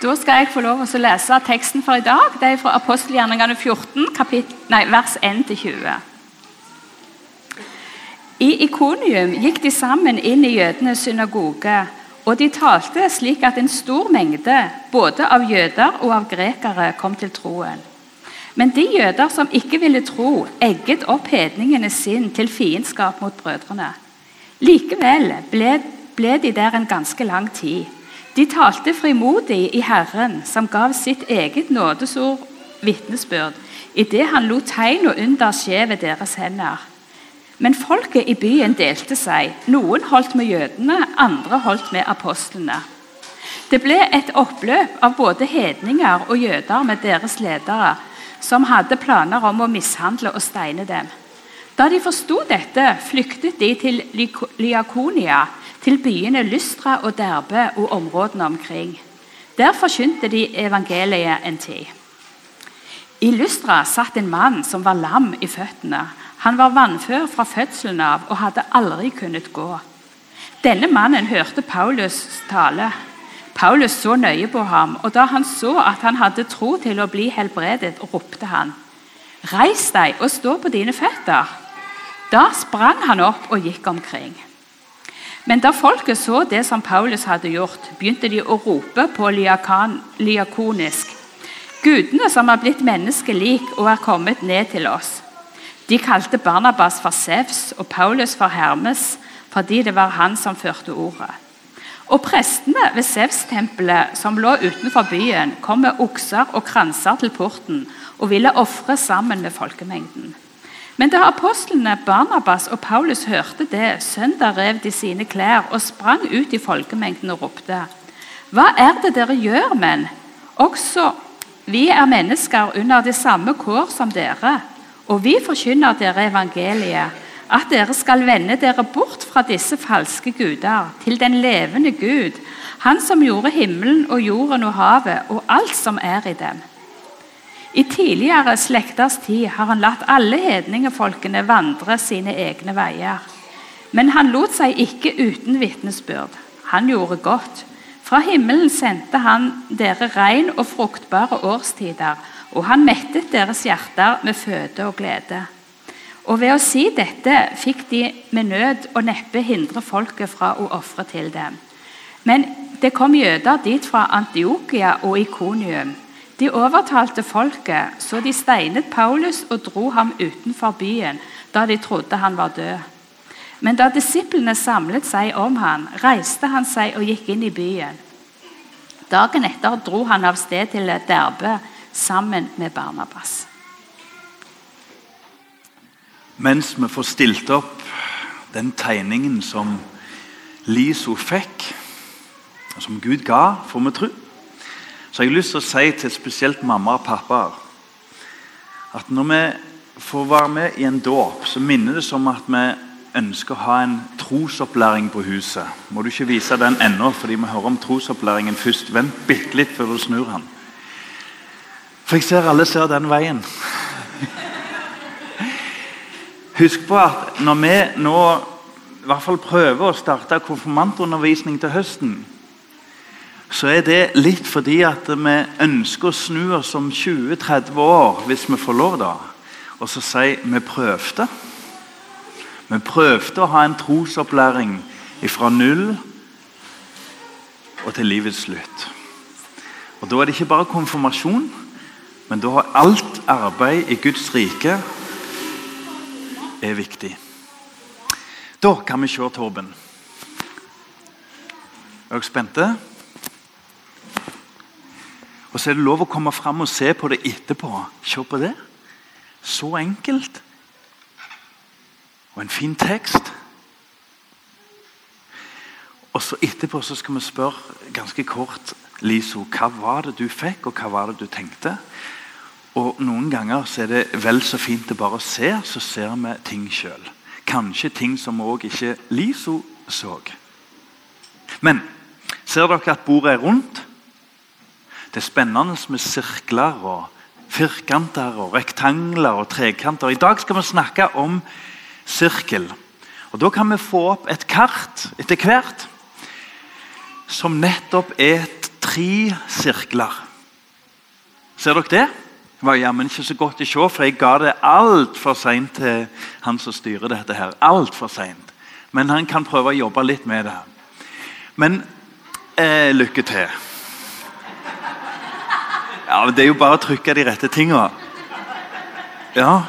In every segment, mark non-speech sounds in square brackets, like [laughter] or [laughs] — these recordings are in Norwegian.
Da skal jeg få lov å lese teksten for i dag. Det er fra apostelgjerningene 14, kapit nei, vers 1-20. I Ikonium gikk de sammen inn i jødenes synagoge, og de talte slik at en stor mengde både av jøder og av grekere kom til troen. Men de jøder som ikke ville tro, egget opp hedningene sin til fiendskap mot brødrene. Likevel ble, ble de der en ganske lang tid. De talte frimodig i Herren, som gav sitt eget nådesord vitnesbyrd, idet han lot tegn og under skje ved deres hender. Men folket i byen delte seg. Noen holdt med jødene, andre holdt med apostlene. Det ble et oppløp av både hedninger og jøder med deres ledere, som hadde planer om å mishandle og steine dem. Da de forsto dette, flyktet de til Liakonia, til byene Lystra og Derbe og områdene omkring. Der forkynte de evangeliet en tid. I Lystra satt en mann som var lam i føttene. Han var vannfør fra fødselen av og hadde aldri kunnet gå. Denne mannen hørte Paulus tale. Paulus så nøye på ham, og da han så at han hadde tro til å bli helbredet, ropte han, 'Reis deg og stå på dine føtter.' Da sprang han opp og gikk omkring. Men da folket så det som Paulus hadde gjort, begynte de å rope på liakonisk. Gudene som har blitt menneskelik og er kommet ned til oss. De kalte Barnabas for Sevs og Paulus for Hermes fordi det var han som førte ordet. Og Prestene ved Sevs-tempelet som lå utenfor byen, kom med okser og kranser til porten og ville ofre sammen med folkemengden. Men da apostlene Barnabas og Paulus hørte det, søndag rev de sine klær og sprang ut i folkemengden og ropte:" Hva er det dere gjør, menn? Også vi er mennesker under de samme kår som dere. Og vi forkynner dere evangeliet, at dere skal vende dere bort fra disse falske guder til den levende Gud, Han som gjorde himmelen og jorden og havet og alt som er i dem. I tidligere slekters tid har han latt alle hedningefolkene vandre sine egne veier. Men han lot seg ikke uten vitnesbyrd. Han gjorde godt. Fra himmelen sendte han dere rein og fruktbare årstider og han mettet deres hjerter med føde og glede. Og ved å si dette fikk de med nød og neppe hindre folket fra å ofre til dem. Men det kom jøder dit fra Antiokia og Ikonium. De overtalte folket, så de steinet Paulus og dro ham utenfor byen da de trodde han var død. Men da disiplene samlet seg om han, reiste han seg og gikk inn i byen. Dagen etter dro han av sted til Derbe sammen med Barnabas. Mens vi får stilt opp den tegningen som Liso fikk, og som Gud ga, får vi tro, så jeg har lyst til å si til spesielt mamma og pappa at når vi får være med i en dåp, så minner det som at vi ønsker å ha en trosopplæring på huset. Må du ikke vise den ennå, fordi vi hører om trosopplæringen først. Vent bitte litt før du snur den. For jeg ser alle ser den veien. Husk på at når vi nå i hvert fall prøver å starte konfirmantundervisning til høsten, så er det litt fordi at vi ønsker å snu oss om 20-30 år, hvis vi får lov, da, og så si vi prøvde. Vi prøvde å ha en trosopplæring fra null og til livets slutt. Og Da er det ikke bare konfirmasjon, men da har alt arbeid i Guds rike er viktig. Da kan vi se Torben. Er dere spente? Og så er det lov å komme fram og se på det etterpå. Se på det. Så enkelt. Og en fin tekst. Og så Etterpå så skal vi spørre ganske kort Liso, hva var det du fikk, og hva var det du tenkte? Og Noen ganger så er det vel så fint å bare se, så ser vi ting sjøl. Kanskje ting som òg ikke Liso så. Men ser dere at bordet er rundt? Det er spennende med sirkler og firkanter og rektangler og trekanter. I dag skal vi snakke om sirkel. Og Da kan vi få opp et kart etter hvert som nettopp er tre sirkler. Ser dere det? Det var jammen ikke så godt å se, for jeg ga det altfor seint til han som styrer dette. her. Alt for sent. Men han kan prøve å jobbe litt med det. Men eh, lykke til. Ja, men Det er jo bare å trykke de rette tinga. Ja.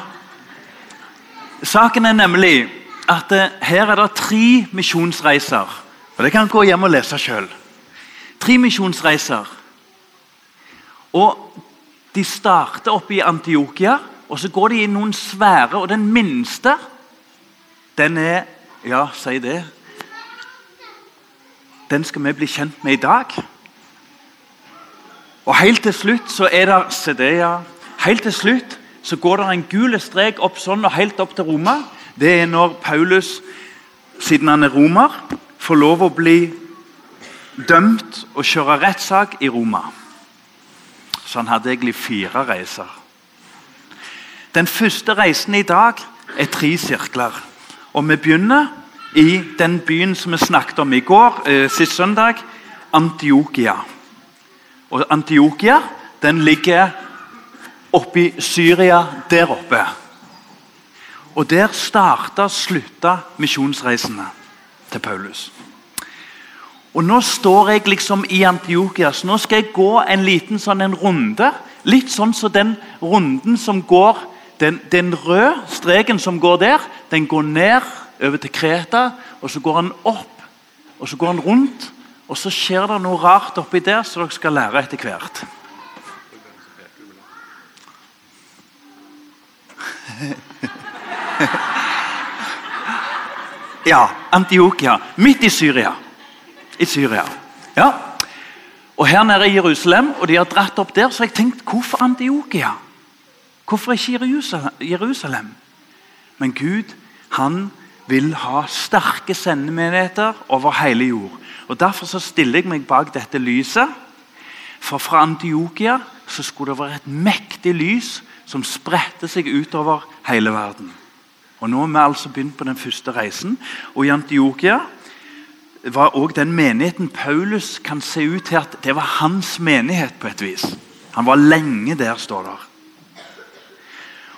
Saken er nemlig at eh, her er det tre misjonsreiser. Og Det kan gå hjem og lese sjøl. Tre misjonsreiser. Og De starter oppe i Antiokia, og så går de i noen svære. Og den minste, den er Ja, si det. Den skal vi bli kjent med i dag. Og helt til slutt så er det Se det, ja. Helt til slutt så går det en gul strek opp sånn og helt opp til Roma. Det er når Paulus, siden han er romer, får lov å bli dømt og kjøre rettssak i Roma. Så han hadde egentlig fire reiser. Den første reisen i dag er tre sirkler. Og vi begynner i den byen som vi snakket om i går, eh, sist søndag, Antiokia. Og Antiokia den ligger oppi Syria der oppe. Og Der starta og slutta misjonsreisene til Paulus. Og Nå står jeg liksom i Antiokia, så nå skal jeg gå en liten sånn en runde. Litt sånn som den runden som går Den, den røde streken som går der, den går ned over til Kreta, og så går han opp, og så går han rundt. Og så skjer det noe rart oppi der som dere skal lære etter hvert. [laughs] ja, Antiokia. Midt i Syria. I Syria. Ja. Og Her nede i Jerusalem, og de har dratt opp der, så har jeg tenkt hvorfor Antiokia? Hvorfor ikke Jerusalem? Men Gud han vil ha sterke sendemenigheter over hele jord. Og Derfor så stiller jeg meg bak dette lyset. For fra Antiokia så skulle det være et mektig lys som spredte seg utover hele verden. Og Nå har vi altså begynt på den første reisen. Og I Antiokia var også den menigheten Paulus kan se ut til at det var hans menighet. på et vis. Han var lenge der, står det.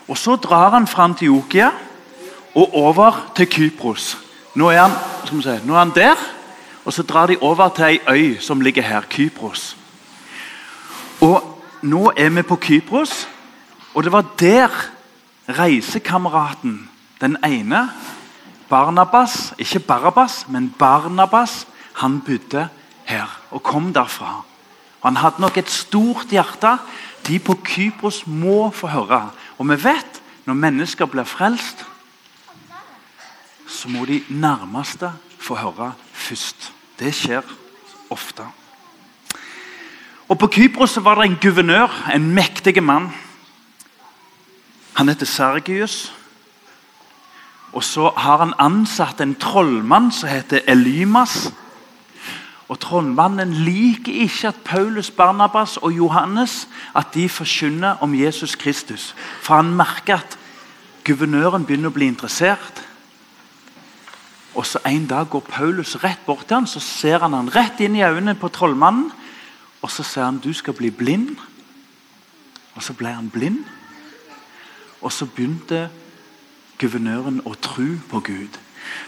Og Så drar han fra Antiokia og over til Kypros. Nå er han, si, nå er han der, og så drar de over til ei øy som ligger her, Kypros. Og Nå er vi på Kypros, og det var der reisekameraten, den ene, Barnabas, ikke Barabas, men Barnabas, han bodde her og kom derfra. Han hadde nok et stort hjerte. De på Kypros må få høre. Og vi vet når mennesker blir frelst, så må de nærmeste få høre først. Det skjer ofte. Og På Kypros var det en guvernør, en mektig mann. Han heter Sergius. Og så har han ansatt en trollmann som heter Elymas. Og Trollmannen liker ikke at Paulus, Barnabas og Johannes at de forkynner om Jesus Kristus. For han merker at guvernøren begynner å bli interessert. Og så En dag går Paulus rett bort til ham, så ser han han rett inn i øynene på trollmannen. Og så sier han du skal bli blind. Og så ble han blind. Og så begynte guvernøren å tro på Gud.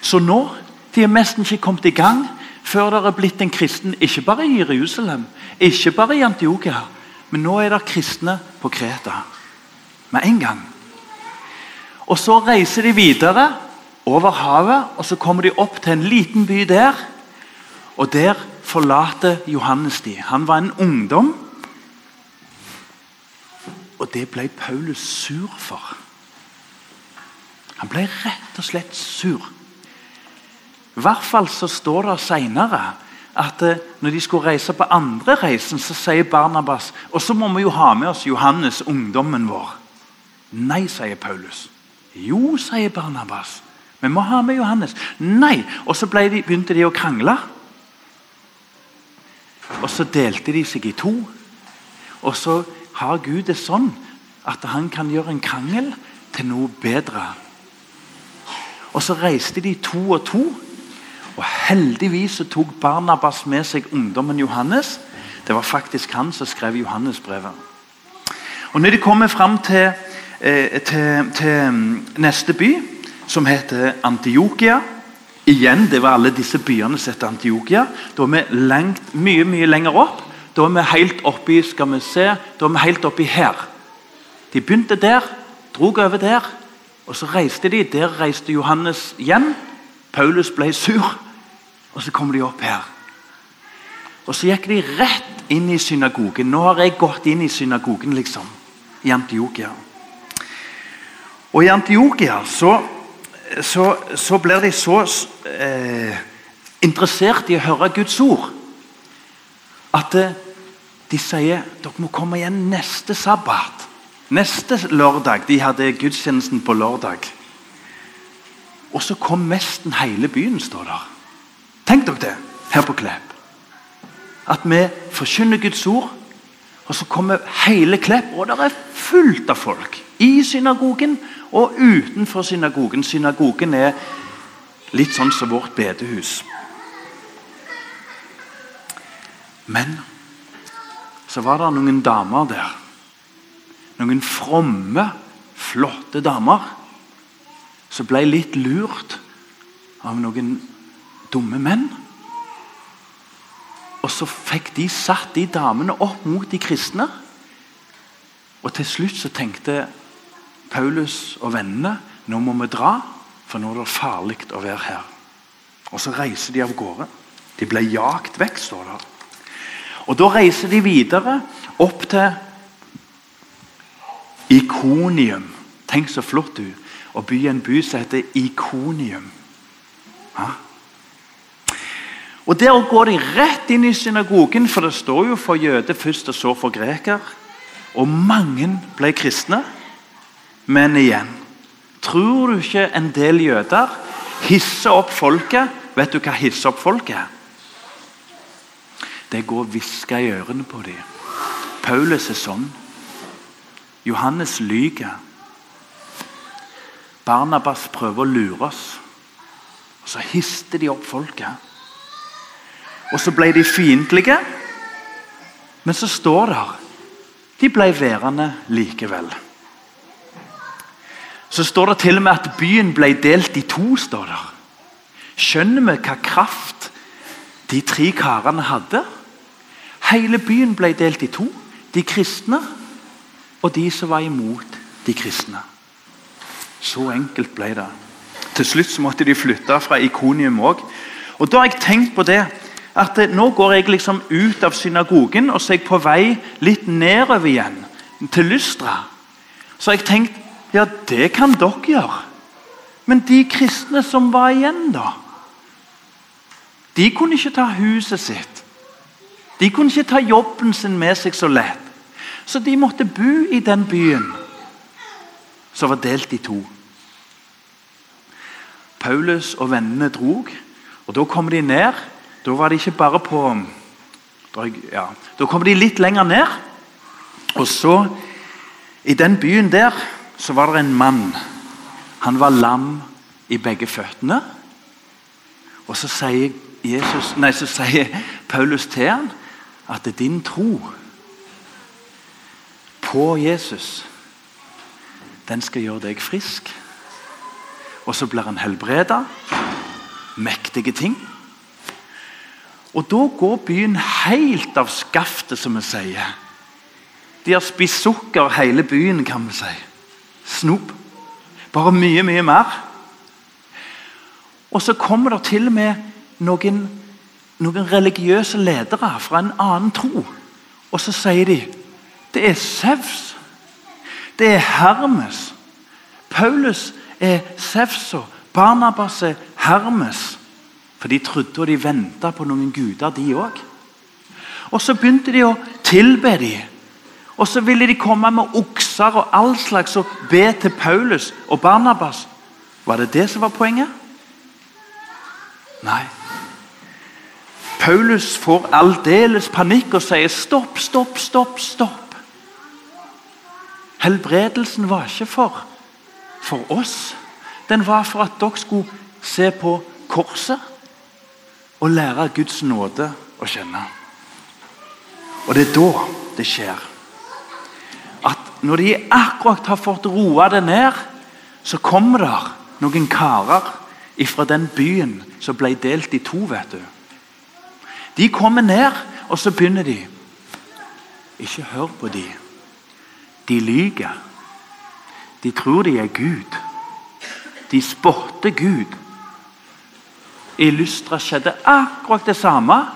Så nå de er nesten ikke kommet i gang før det er blitt en kristen, ikke bare i Jerusalem, ikke bare i Antiokia, men nå er det kristne på Kreta. Med en gang. Og Så reiser de videre over havet, og så kommer de opp til en liten by der. Og der forlater Johannes de. Han var en ungdom. Og det ble Paulus sur for. Han ble rett og slett sur. I hvert fall så står det seinere at eh, når de skulle reise på andre reisen, så sier Barnabas og så må vi jo ha med oss Johannes, ungdommen vår. Nei, sier Paulus. Jo, sier Barnabas. Vi må ha med Johannes. Nei! Og så de, begynte de å krangle. Og så delte de seg i to. Og så har Gud det sånn at han kan gjøre en krangel til noe bedre. Og så reiste de to og to. Og heldigvis så tok Barnabas med seg ungdommen Johannes. Det var faktisk han som skrev Johannesbrevet. Og Når de kommer fram til, eh, til, til mm, neste by, som heter Antiokia Igjen, Det var alle disse byene som het Antiokia. Da er vi lengt, mye mye lenger opp. Da er vi helt oppi skal vi se, da er vi helt oppi her. De begynte der, drog over der, og så reiste de. Der reiste Johannes igjen. Paulus ble sur, og så kom de opp her. Og Så gikk de rett inn i synagogen. Nå har jeg gått inn i synagogen, liksom. I Antiokia. Og i Antiokia så, så, så blir de så eh, interessert i å høre Guds ord at eh, de sier dere må komme igjen neste sabbat. Neste lørdag. De hadde gudstjenesten på lørdag. Og så kom nesten hele byen, står der. Tenk dere det her på Klepp. At vi forkynner Guds ord, og så kommer hele Klepp, og det er fullt av folk. I synagogen og utenfor synagogen. Synagogen er litt sånn som vårt bedehus. Men så var det noen damer der. Noen fromme, flotte damer som ble litt lurt av noen dumme menn. Og så fikk de satt de damene opp mot de kristne. Og til slutt så tenkte Paulus og vennene nå må vi dra, for nå er det farlig å være her. Og så reiser de av gårde. De ble jagt vekk, står det. Og Da reiser de videre opp til Ikonium. Tenk så flott du å by en by som heter Ikonium. Ha? Og Der går de rett inn i synagogen, for det står jo for jøde først og så for greker. Og mange ble kristne. Men igjen Tror du ikke en del jøder hisser opp folket? Vet du hva hisser opp folket? Det går og hvisker i ørene på dem. Paulus er sånn. Johannes lyver. Barnabas prøver å lure oss. Og Så hister de opp folket. Og så ble de fiendtlige. Men så står det De ble værende likevel. Så står det til og med at byen ble delt i to. står der. Skjønner vi hva kraft de tre karene hadde? Hele byen ble delt i to. De kristne og de som var imot de kristne. Så enkelt ble det. Til slutt så måtte de flytte fra Ikonium òg. Og da har jeg tenkt på det at Nå går jeg liksom ut av synagogen og så er jeg på vei litt nedover igjen, til Lystra. Så har jeg tenkt ja, det kan dere gjøre. Men de kristne som var igjen, da? De kunne ikke ta huset sitt. De kunne ikke ta jobben sin med seg så lett. Så de måtte bo i den byen som var delt i to. Paulus og vennene drog, og da kom de ned. Da var de ikke bare på ja, Da kom de litt lenger ned. Og så, i den byen der, så var det en mann. Han var lam i begge føttene. Og så sier, Jesus, nei, så sier Paulus til ham at din tro på Jesus, den skal gjøre deg frisk. Og så blir han helbreda. Mektige ting. Og da går byen helt av skaftet, som vi sier. De har spist sukker, hele byen, kan vi si. Snop. Bare mye, mye mer. Og så kommer det til og med noen noen religiøse ledere fra en annen tro. Og så sier de det er Sevs. Det er Hermes. Paulus er Sevs, og Barnabas er Hermes. For de trodde og de venta på noen guder, de òg. Og så begynte de å tilbe dem. Og så ville de komme med okser og all slags og be til Paulus og Barnabas. Var det det som var poenget? Nei. Paulus får aldeles panikk og sier stopp, stopp, stopp. stopp. Helbredelsen var ikke for, for oss. Den var for at dere skulle se på korset og lære Guds nåde å kjenne. Og det er da det skjer. Når de akkurat har fått roa det ned, så kommer der noen karer fra den byen som ble delt i to. vet du. De kommer ned, og så begynner de. Ikke hør på de. De lyver. De tror de er Gud. De spotter Gud. I Lystra skjedde akkurat det samme.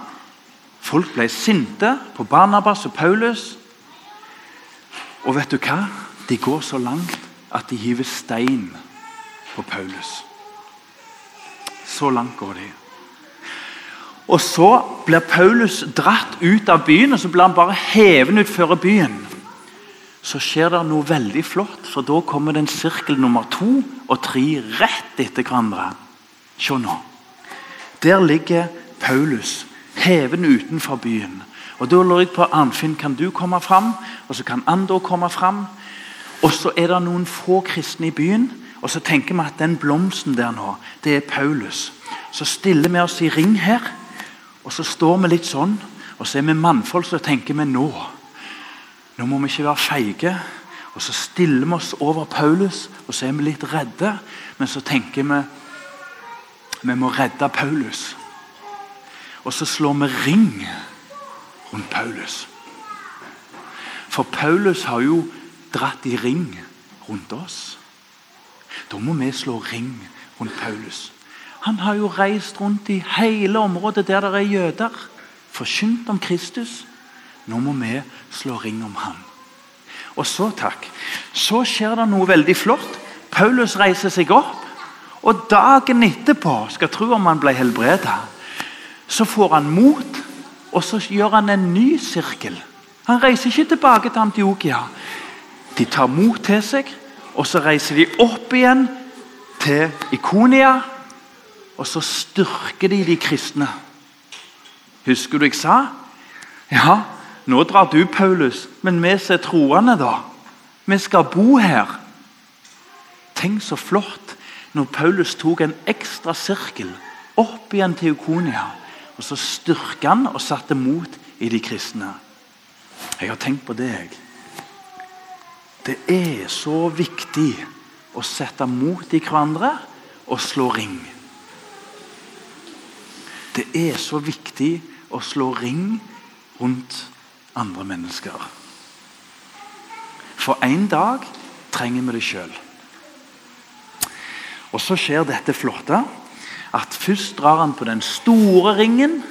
Folk ble sinte på Barnabas og Paulus. Og vet du hva? De går så langt at de hiver stein på Paulus. Så langt går de. Og Så blir Paulus dratt ut av byen, og så blir han bare hevet utfor byen. Så skjer det noe veldig flott, for da kommer den sirkel nummer to og tre rett etter hverandre. Se nå. Der ligger Paulus heven utenfor byen. Og Da lurer jeg på Arnfinn, kan du komme fram? Og så kan Andor komme fram. Og så er det noen få kristne i byen. Og så tenker vi at den blomsten der nå, det er Paulus. Så stiller vi oss i ring her, og så står vi litt sånn. Og så er vi mannfolk, så tenker vi nå. Nå må vi ikke være feige. Og så stiller vi oss over Paulus, og så er vi litt redde. Men så tenker vi vi må redde Paulus. Og så slår vi ring rundt Paulus. For Paulus har jo dratt i ring rundt oss. Da må vi slå ring rundt Paulus. Han har jo reist rundt i hele området der det er jøder. Forkynt om Kristus. Nå må vi slå ring om ham. Og så, takk, så skjer det noe veldig flott. Paulus reiser seg opp, og dagen etterpå skal tro om han ble helbredet. Så får han mot, og så gjør han en ny sirkel. Han reiser ikke tilbake til Antiokia. De tar mot til seg, og så reiser de opp igjen til Ikonia. Og så styrker de de kristne. Husker du jeg sa? Ja, nå drar du, Paulus, men vi som er troende, da? Vi skal bo her. Tenk så flott når Paulus tok en ekstra sirkel opp igjen til Ikonia. Og så styrka han og satte mot i de kristne. Jeg har tenkt på det, jeg. Det er så viktig å sette mot i hverandre og slå ring. Det er så viktig å slå ring rundt andre mennesker. For en dag trenger vi det sjøl. Og så skjer dette flotte at først drar han på den store ringen.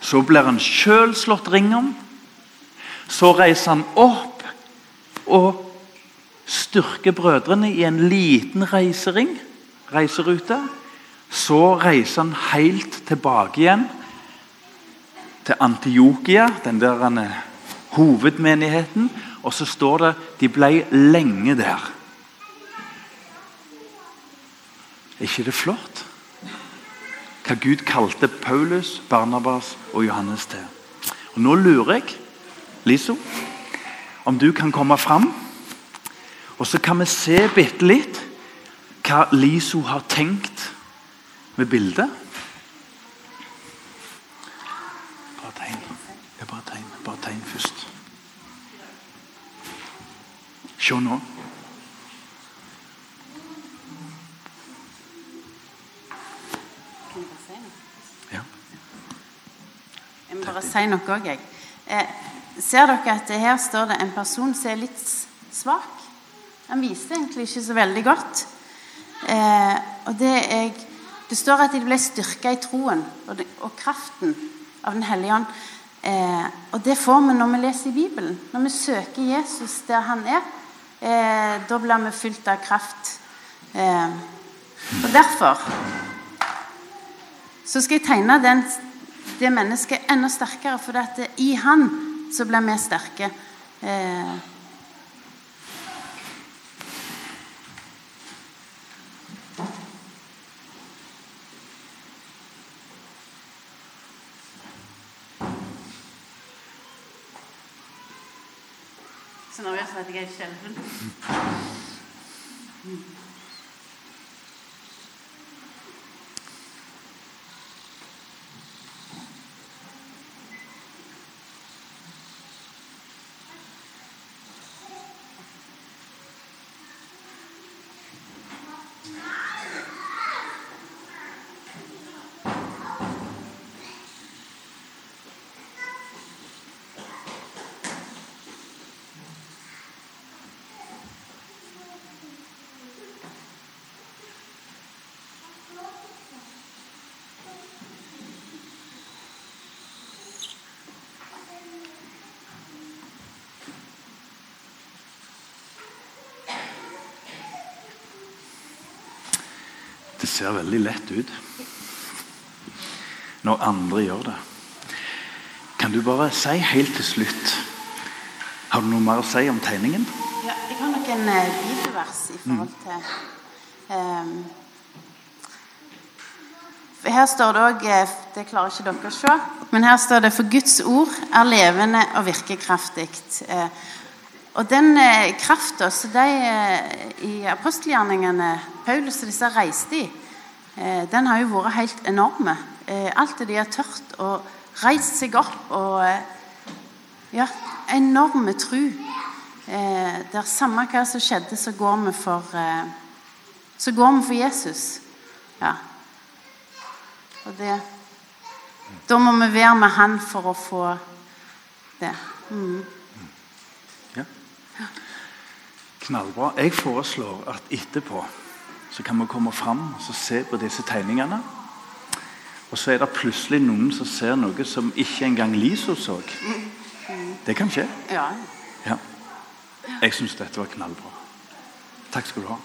Så blir han sjøl slått ring om. Så reiser han opp og styrker brødrene i en liten reisering, reiserute. Så reiser han helt tilbake igjen til Antiokia, den der hovedmenigheten. Og så står det de ble lenge der. Er ikke det flott? Hva Gud kalte Paulus, Barnabas og Johannes til. Og Nå lurer jeg, Liso, om du kan komme fram. Og så kan vi se bitte litt hva Liso har tenkt med bildet. Bare tegn. Bare tegn. Bare tegn først. Se nå. Jeg må bare si noe òg, jeg. Eh, ser dere at her står det en person som er litt svak? Han viser egentlig ikke så veldig godt. Eh, og det, er, det står at de ble styrka i troen og, det, og, kraften av Den hellige ånd. Eh, og det får vi når vi leser i Bibelen. Når vi søker Jesus der han er. Eh, da blir vi fylt av kraft. Eh, og derfor så skal jeg tegne den det mennesket enda sterkere, for at i han så blir vi sterke. Eh. Så sånn at jeg er skjelven. Det ser veldig lett ut når andre gjør det. Kan du bare si helt til slutt Har du noe mer å si om tegningen? Ja, jeg har nok en eh, bibelvers i forhold til for Her står det òg Det klarer ikke dere å se, men her står det For Guds ord er levende og virkekraftig. Eh, og den eh, krafta som de eh, i apostelgjerningene Paulus og disse reiste i, eh, den har jo vært helt enorme. Eh, alt det de har tørt å reise seg opp og eh, ja, enorme tru. Eh, er samme hva som skjedde, så går vi for Så går vi for Jesus. Ja. Og det Da må vi være med Han for å få det. Mm. Ja. Knallbra. Jeg foreslår at etterpå så kan vi komme fram og se på disse tegningene. Og så er det plutselig noen som ser noe som ikke engang Liso så. Det kan skje. Ja. Ja. Jeg syns dette var knallbra. Takk skal du ha.